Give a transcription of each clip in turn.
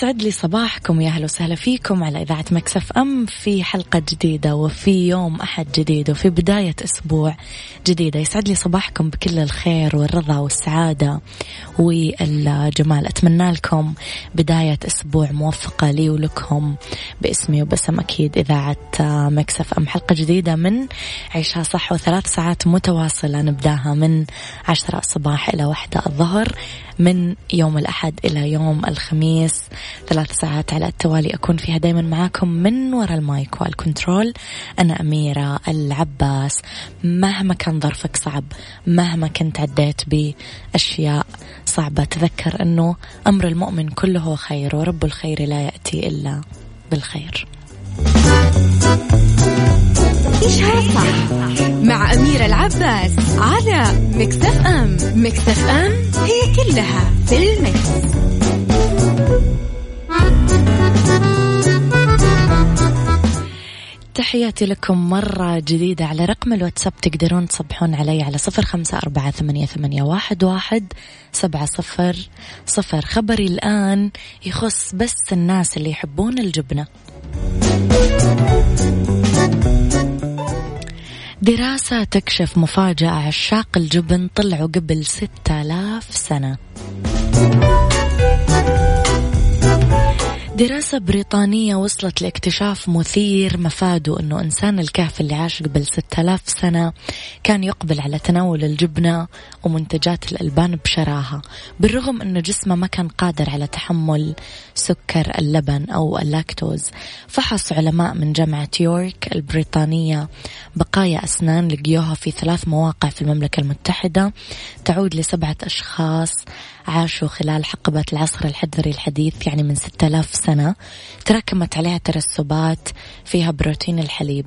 يسعد لي صباحكم يا أهلا وسهلا فيكم على إذاعة Mix FM في حلقة جديدة وفي يوم أحد جديد وفي بداية أسبوع جديدة. يسعد لي صباحكم بكل الخير والرضا والسعادة والجمال. أتمنى لكم بداية أسبوع موفقة لي ولكم باسمي وباسم أكيد إذاعة Mix FM. حلقة جديدة من عيشها صح وثلاث ساعات متواصلة. نبدأها من عشرة الصباح إلى واحدة الظهر. من يوم الأحد إلى يوم الخميس. ثلاث ساعات على التوالي أكون فيها دايما معاكم من وراء ال mic وال control. أنا أميرة العباس. مهما كان ظرفك صعب مهما كنت عديت بأشياء صعبة تذكر أنه أمر المؤمن كله خير ورب الخير لا يأتي إلا بالخير. عيشها صح مع أميرة العباس على مكتف أم. مكتف أم هي كلها في المكس. تحياتي لكم مرة جديدة على رقم الواتساب تقدرون تصبحون علي على صفر خمسة أربعة ثمانية, ثمانية واحد, واحد سبعة صفر صفر. خبري الآن يخص بس الناس اللي يحبون الجبنة. دراسة تكشف مفاجأة عشاق الجبن طلعوا قبل ستة آلاف سنة. دراسة بريطانية وصلت لاكتشاف مثير مفاده أنه إنسان الكهف اللي عاش قبل 6000 سنة كان يقبل على تناول الجبنة ومنتجات الألبان بشراهة بالرغم أنه جسمه ما كان قادر على تحمل سكر اللبن أو اللاكتوز. فحص علماء من جامعة يورك البريطانية بقايا أسنان لقيوها في ثلاث مواقع في المملكة المتحدة تعود لسبعة أشخاص عاشوا خلال حقبة العصر الحجري الحديث يعني من 6000 سنة. تراكمت عليها ترسبات فيها بروتين الحليب.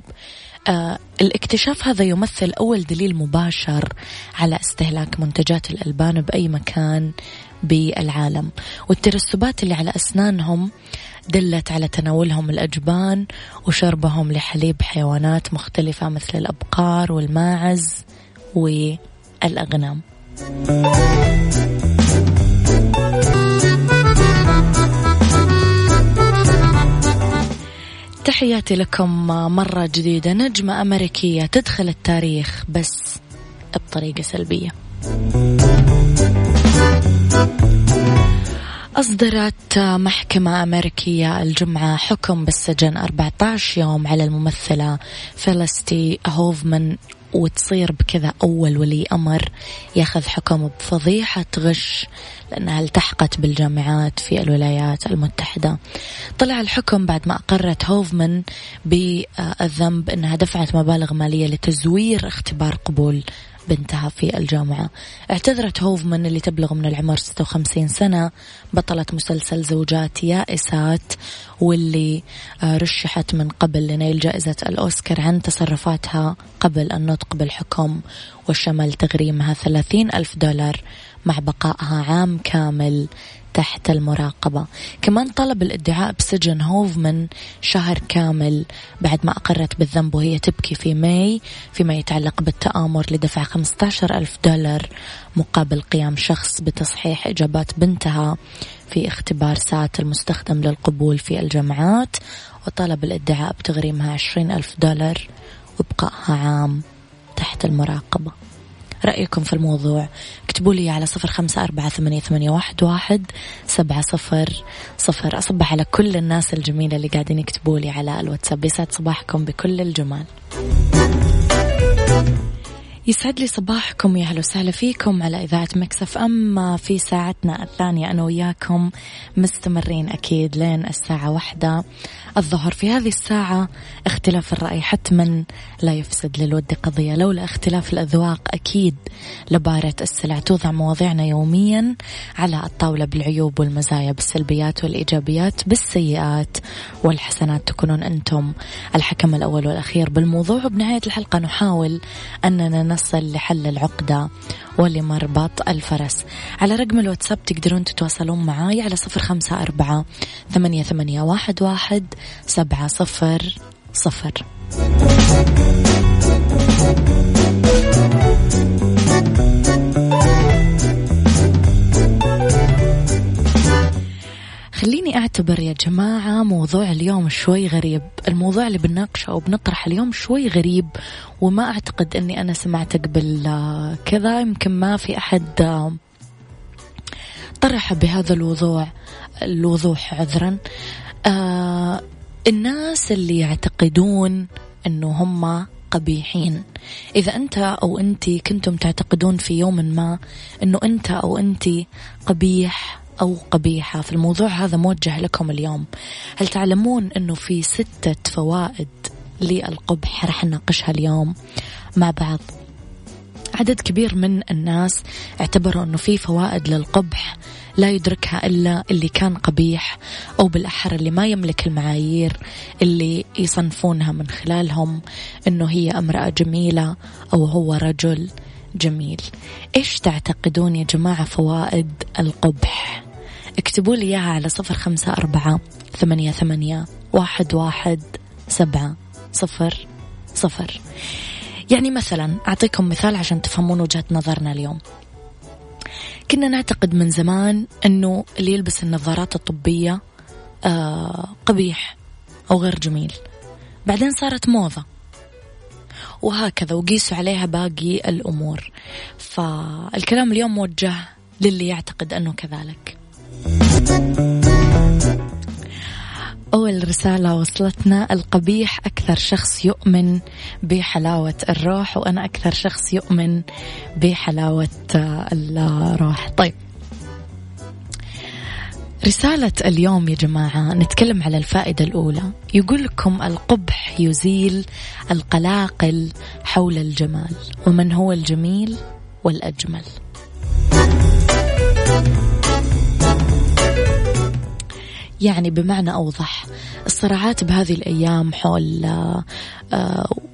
آه الاكتشاف هذا يمثل أول دليل مباشر على استهلاك منتجات الألبان بأي مكان بالعالم. والترسبات اللي على أسنانهم دلت على تناولهم الأجبان وشربهم لحليب حيوانات مختلفة مثل الأبقار والماعز والأغنام. تحياتي لكم مرة جديدة نجمة أمريكية تدخل التاريخ بس بطريقة سلبية. أصدرت محكمة أمريكية الجمعة حكم بالسجن 14 يوم على الممثلة فلسطي هوفمان وتصير بكذا أول ولي أمر يأخذ حكم بفضيحة غش لأنها التحقت بالجامعات في الولايات المتحدة. طلع الحكم بعد ما أقرت هوفمان بالذنب أنها دفعت مبالغ مالية لتزوير اختبار قبول بنتها في الجامعة. اعتذرت هوفمان اللي تبلغ من العمر 56 سنة. بطلة مسلسل زوجات يائسات واللي آه، رشحت من قبل لنيل جائزة الأوسكار عن تصرفاتها قبل النطق بالحكم وشمل تغريمها 30 ألف دولار مع بقائها عام كامل. تحت المراقبة. كمان طلب الادعاء بسجن هوفمان شهر كامل بعد ما أقرت بالذنب وهي تبكي في ماي فيما يتعلق بالتآمر لدفع 15 ألف دولار مقابل قيام شخص بتصحيح إجابات بنتها في اختبار سات المستخدم للقبول في الجامعات وطلب الادعاء بتغريمها 20 ألف دولار وبقائها عام تحت المراقبة. رأيكم في الموضوع؟ اكتبوا لي على صفر خمسة أربعة ثمانية, ثمانية واحد, واحد سبعة صفر صفر. أصبح على كل الناس الجميلة اللي قاعدين يكتبوا لي على الواتساب. يسعد صباحكم بكل الجمال. يسعد لي صباحكم يا أهلا وسهلا فيكم على إذاعة مكسف أم. في ساعتنا الثانية أنا وياكم مستمرين أكيد لين الساعة واحدة. الظهر في هذه الساعة. اختلاف الرأي حتما لا يفسد للود قضية. لولا اختلاف الأذواق أكيد لبارة السلع توضع مواضيعنا يوميا على الطاولة بالعيوب والمزايا بالسلبيات والإيجابيات بالسيئات والحسنات. تكونون أنتم الحكم الأول والأخير بالموضوع. وبنهاية الحلقة نحاول أننا نصل لحل العقدة ولمربط الفرس. على رقم الواتساب تقدرون تتواصلون معاي على صفر خمسة أربعة ثمانية, ثمانية واحد, واحد سبعة صفر صفر. خليني أعتبر يا جماعة موضوع اليوم شوي غريب. الموضوع اللي بنناقشه أو بنطرح اليوم شوي غريب وما أعتقد أني أنا سمعته قبل كذا يمكن ما في أحد آه، طرح بهذا الوضوع الوضوح عذرا. آه الناس اللي يعتقدون أنه هم قبيحين. إذا أنت أو أنت كنتم تعتقدون في يوم ما أنه أنت أو أنت قبيح أو قبيحة في الموضوع هذا موجه لكم اليوم. هل تعلمون أنه في ستة فوائد للقبح رح نناقشها اليوم مع بعض؟ عدد كبير من الناس اعتبروا أنه في فوائد للقبح لا يدركها إلا اللي كان قبيح أو بالأحرى اللي ما يملك المعايير اللي يصنفونها من خلالهم أنه هي امرأة جميلة أو هو رجل جميل. إيش تعتقدون يا جماعة فوائد القبح؟ اكتبوا لي إياها على صفر خمسة أربعة ثمانية, ثمانية واحد, واحد سبعة صفر صفر. يعني مثلا أعطيكم مثال عشان تفهمون وجهة نظرنا اليوم. كنا نعتقد من زمان أنه اللي يلبس النظارات الطبية آه قبيح أو غير جميل. بعدين صارت موضة. وهكذا وقيسوا عليها باقي الأمور. فالكلام اليوم موجه للي يعتقد أنه كذلك. أول رسالة وصلتنا القبيح أكثر شخص يؤمن بحلاوة الروح وأنا أكثر شخص يؤمن بحلاوة الروح. طيب. رسالة اليوم يا جماعة نتكلم على الفائدة الأولى. يقول لكم القبح يزيل القلاقل حول الجمال ومن هو الجميل والأجمل؟ يعني بمعنى أوضح. الصراعات بهذه الأيام حول آه،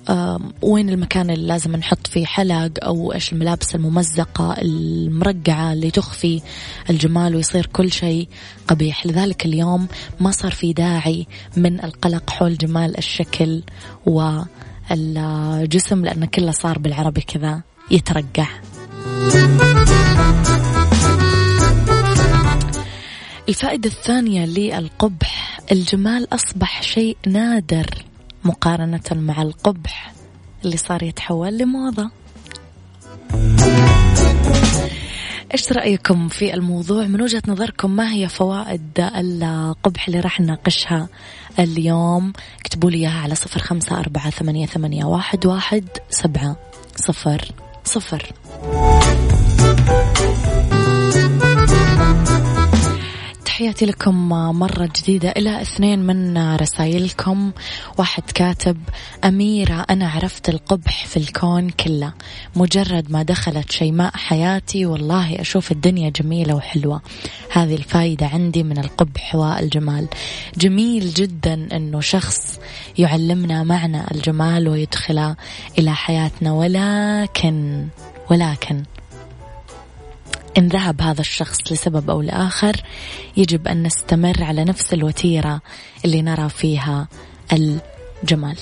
آه، وين المكان اللي لازم نحط فيه حلق أو إيش الملابس الممزقة المرقعة اللي تخفي الجمال ويصير كل شيء قبيح. لذلك اليوم ما صار في داعي من القلق حول جمال الشكل والجسم لأنه كله صار بالعربي كذا يترقع. الفائدة الثانية للقبح الجمال أصبح شيء نادر مقارنة مع القبح اللي صار يتحول لموضة. إيش رأيكم في الموضوع؟ من وجهة نظركم ما هي فوائد القبح اللي راح نناقشها اليوم؟ اكتبوا لي إياها على صفر خمسة أربعة ثمانية, ثمانية واحد, واحد سبعة صفر صفر. تحياتي لكم مرة جديدة إلى اثنين من رسائلكم. واحد كاتب أميرة أنا عرفت القبح في الكون كله. مجرد ما دخلت شيماء حياتي والله أشوف الدنيا جميلة وحلوة. هذه الفائدة عندي من القبح والجمال. جميل جدا أنه شخص يعلمنا معنى الجمال ويدخله إلى حياتنا ولكن ولكن إن ذهب هذا الشخص لسبب أو لآخر يجب أن نستمر على نفس الوتيرة اللي نرى فيها الجمال.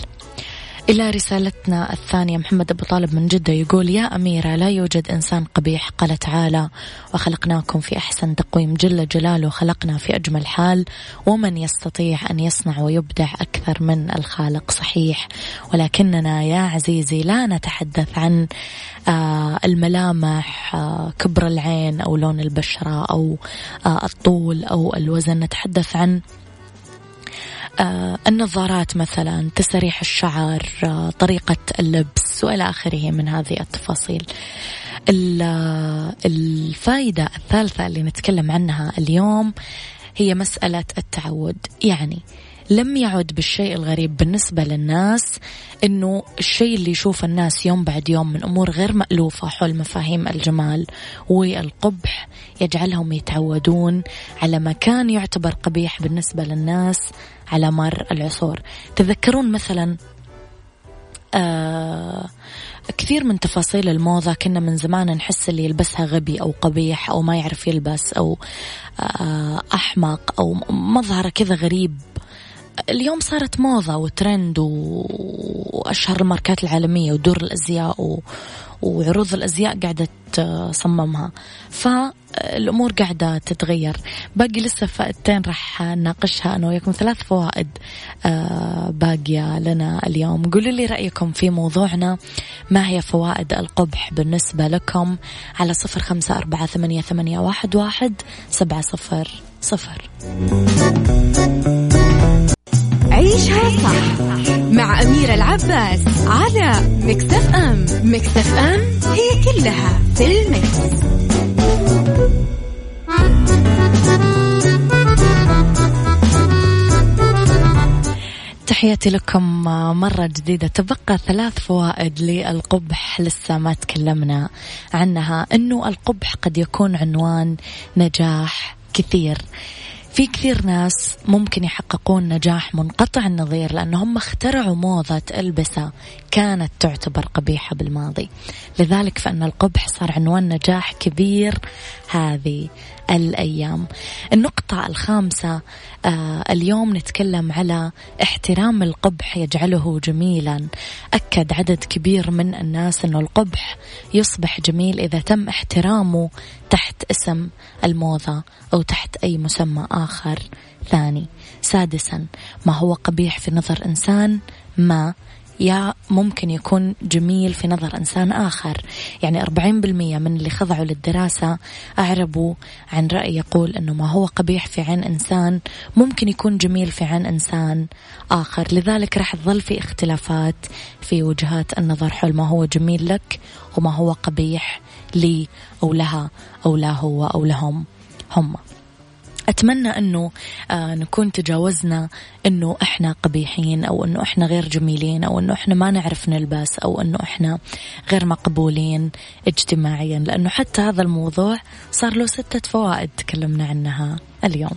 إلى رسالتنا الثانية. محمد أبو طالب من جدة يقول يا أميرة لا يوجد إنسان قبيح قال تعالى وخلقناكم في أحسن تقويم. جل جلاله خلقنا في أجمل حال ومن يستطيع أن يصنع ويبدع أكثر من الخالق. صحيح. ولكننا يا عزيزي لا نتحدث عن آه، الملامح آه، كبر العين أو لون البشرة أو آه، الطول أو الوزن. نتحدث عن النظارات مثلا تسريح الشعر آه طريقة اللبس وإلى آخره من هذه التفاصيل. الفائدة الثالثة اللي نتكلم عنها اليوم هي مسألة التعود. يعني لم يعد بالشيء الغريب بالنسبة للناس إنه الشيء اللي يشوف الناس يوم بعد يوم من أمور غير مألوفة حول مفاهيم الجمال والقبح يجعلهم يتعودون على ما كان يعتبر قبيح بالنسبة للناس على مر العصور. تذكرون مثلا آه كثير من تفاصيل الموضة كنا من زمان نحس اللي يلبسها غبي أو قبيح أو ما يعرف يلبس أو آه أحمق أو مظهره كذا غريب. اليوم صارت موضة وترند وأشهر الماركات العالمية ودور الأزياء و... وعروض الأزياء قاعدة تصممها. فالأمور قاعدة تتغير. باقي لسه فائدتين راح نناقشها أنا وياكم. ثلاث فوائد آه، باقية لنا اليوم. قولوا لي رأيكم في موضوعنا. ما هي فوائد القبح بالنسبة لكم؟ على صفر خمسة أربعة ثمانية, ثمانية واحد, واحد سبعة صفر صفر. عيشها صح مع أميرة العباس على مكتف أم. مكتف أم هي كلها في المكس. تحياتي لكم مرة جديدة. تبقى ثلاث فوائد للقبح. لسه ما تكلمنا عنها. إنه القبح قد يكون عنوان نجاح كثير. في كثير ناس ممكن يحققون نجاح منقطع النظير لأنهم اخترعوا موضة ألبسة كانت تعتبر قبيحة بالماضي. لذلك فإن القبح صار عنوان نجاح كبير هذه الأيام. النقطة الخامسة آه اليوم نتكلم على احترام القبح يجعله جميلا. أكد عدد كبير من الناس أنه القبح يصبح جميل إذا تم احترامه تحت اسم الموضة أو تحت أي مسمى آخر ثاني. سادسا ما هو قبيح في نظر إنسان؟ ما يا ممكن يكون جميل في نظر إنسان آخر. يعني 40% من اللي خضعوا للدراسة أعربوا عن رأي يقول أنه ما هو قبيح في عين إنسان ممكن يكون جميل في عين إنسان آخر. لذلك راح تظل في اختلافات في وجهات النظر حول ما هو جميل لك وما هو قبيح لي أو لها أو لا هو أو لهم. هم. أتمنى أنه آه نكون تجاوزنا أنه إحنا قبيحين أو أنه إحنا غير جميلين أو أنه إحنا ما نعرف نلبس أو أنه إحنا غير مقبولين اجتماعيا. لأنه حتى هذا الموضوع صار له ستة فوائد تكلمنا عنها اليوم.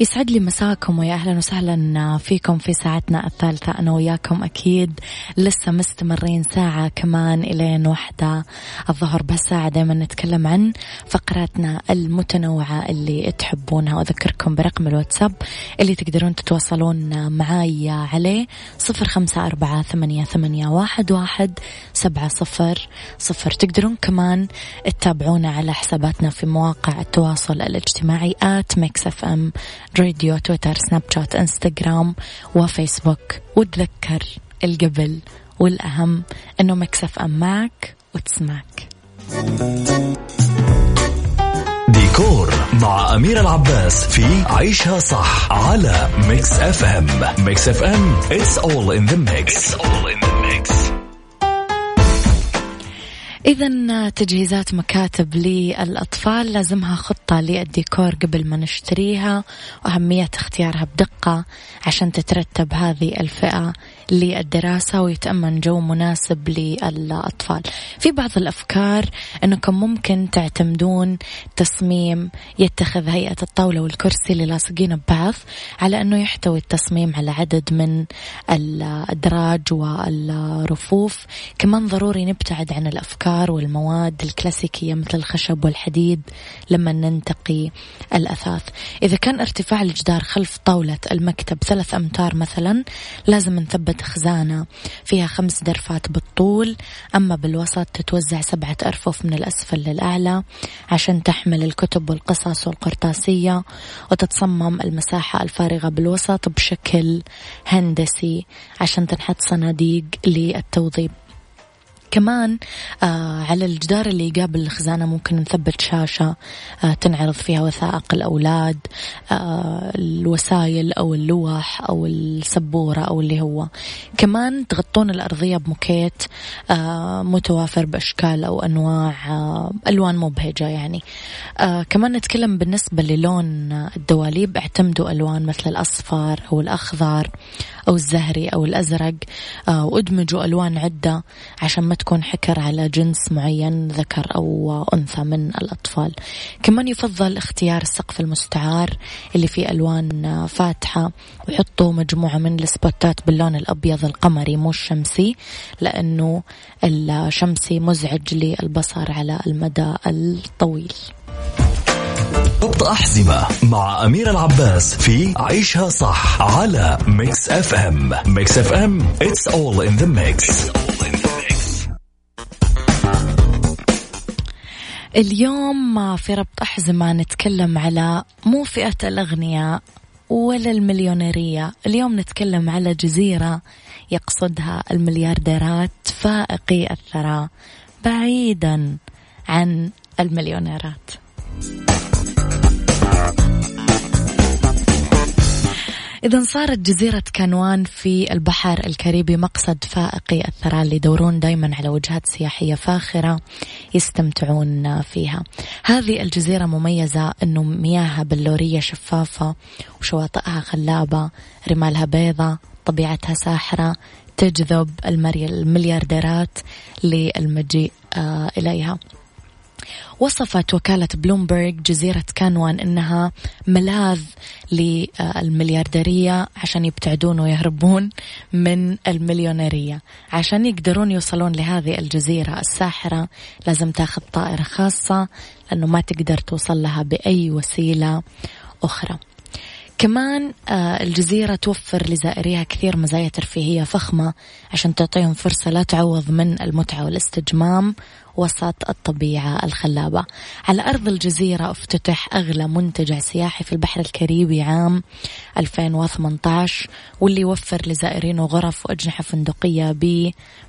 يسعد لي مساكم ويا أهلا وسهلا فيكم في ساعتنا الثالثة. أنا وياكم أكيد لسه مستمرين ساعة كمان إلين وحدة الظهر بهالساعة دائما نتكلم عن فقراتنا المتنوعة اللي تحبونها. وأذكركم برقم الواتساب اللي تقدرون تتواصلون معاي عليه صفر خمسة أربعة ثمانية, ثمانية واحد, واحد سبعة صفر صفر. تقدرون كمان تتابعونا على حساباتنا في مواقع التواصل الاجتماعي at Mix FM Radio Twitter Snapchat Instagram وفيسبوك وتذكر القبل والأهم أنه Mix FM معك وتسمعك. ديكور مع أميرة العباس في عيشها صح على Mix FM Mix FM it's all in the mix, it's all in إذا تجهيزات مكاتب للأطفال لازمها خطة للديكور قبل ما نشتريها وأهمية اختيارها بدقة عشان تترتب هذه الفئة. للدراسة ويتأمن جو مناسب للأطفال. في بعض الأفكار أنكم ممكن تعتمدون تصميم يتخذ هيئة الطاولة والكرسي اللي لاصقين ببعض على أنه يحتوي التصميم على عدد من الأدراج والرفوف. كمان ضروري نبتعد عن الأفكار والمواد الكلاسيكية مثل الخشب والحديد لما ننتقي الأثاث. إذا كان ارتفاع الجدار خلف طاولة المكتب ثلاث أمتار مثلا لازم نثبت خزانة. فيها خمس درفات بالطول. أما بالوسط تتوزع سبعة أرفف من الأسفل للأعلى عشان تحمل الكتب والقصص والقرطاسية. وتتصمم المساحة الفارغة بالوسط بشكل هندسي عشان تنحط صناديق للتوضيب كمان آه على الجدار اللي يقابل الخزانة ممكن نثبت شاشة آه تنعرض فيها وثائق الأولاد آه الوسائل أو اللوح أو السبورة أو اللي هو. كمان تغطون الأرضية بموكيت آه متوافر بأشكال أو أنواع آه ألوان مبهجة يعني. آه كمان نتكلم بالنسبة للون الدواليب اعتمدوا ألوان مثل الأصفر أو الأخضر. أو الزهري أو الأزرق آه وادمجوا ألوان عدة عشان ما تكون حكر على جنس معين ذكر أو أنثى من الأطفال. كمان يفضل اختيار السقف المستعار اللي فيه ألوان فاتحة وحطوا مجموعة من السبوتات باللون الأبيض القمري مو الشمسي لأنه الشمسي مزعج للبصر على المدى الطويل. ضبط أحزمة مع أميرة العباس في عيشها صح على Mix FM Mix FM it's all in the mix. اليوم في ربط أحزمة نتكلم على مو فئة الأغنياء ولا المليونيرية. اليوم نتكلم على جزيرة يقصدها المليارديرات فائقي الثراء بعيدا عن المليونيرات. إذا صارت جزيرة كانوان في البحر الكاريبي مقصد فائقي الثراء اللي يدورون دايما على وجهات سياحية فاخرة يستمتعون فيها. هذه الجزيرة مميزة أنه مياهها بلورية شفافة وشواطئها خلابة رمالها بيضة طبيعتها ساحرة تجذب المليارديرات للمجيء آه، إليها. وصفت وكالة بلومبرج جزيرة كانوان أنها ملاذ للمليارديرية عشان يبتعدون ويهربون من المليونيرية. عشان يقدرون يوصلون لهذه الجزيرة الساحرة لازم تاخذ طائرة خاصة لأنه ما تقدر توصل لها بأي وسيلة أخرى. كمان آه، الجزيرة توفر لزائريها كثير مزايا ترفيهية فخمة عشان تعطيهم فرصة لا تعوض من المتعة والاستجمام وسط الطبيعة الخلابة. على أرض الجزيرة افتتح أغلى منتجع سياحي في البحر الكاريبي عام 2018 واللي يوفر لزائرينه غرف وأجنحة فندقية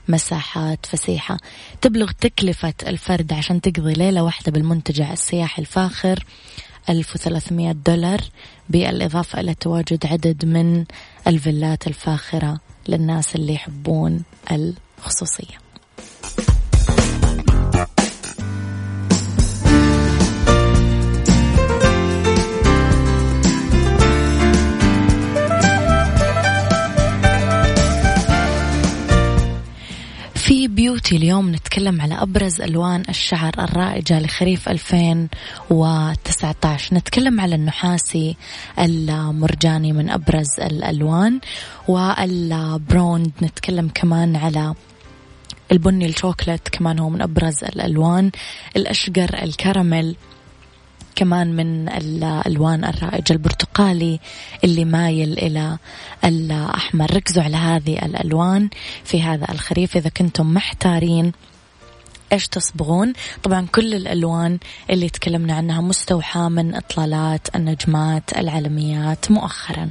بمساحات فسيحة. تبلغ تكلفة الفرد عشان تقضي ليلة واحدة بالمنتجع السياحي الفاخر 1300 دولار بالإضافة إلى تواجد عدد من الفيلات الفاخرة للناس اللي يحبون الخصوصية. beauty اليوم نتكلم على أبرز ألوان الشعر الرائجة لخريف 2019 نتكلم على النحاسي المرجاني من أبرز الألوان وال bronde نتكلم كمان على البني الشوكلت كمان هو من أبرز الألوان الأشقر الكراميل كمان من الألوان الرائجة البرتقالي اللي مايل إلى الأحمر. ركزوا على هذه الألوان في هذا الخريف إذا كنتم محتارين إيش تصبغون. طبعا كل الألوان اللي تكلمنا عنها مستوحاة من إطلالات النجمات العالميات مؤخرا.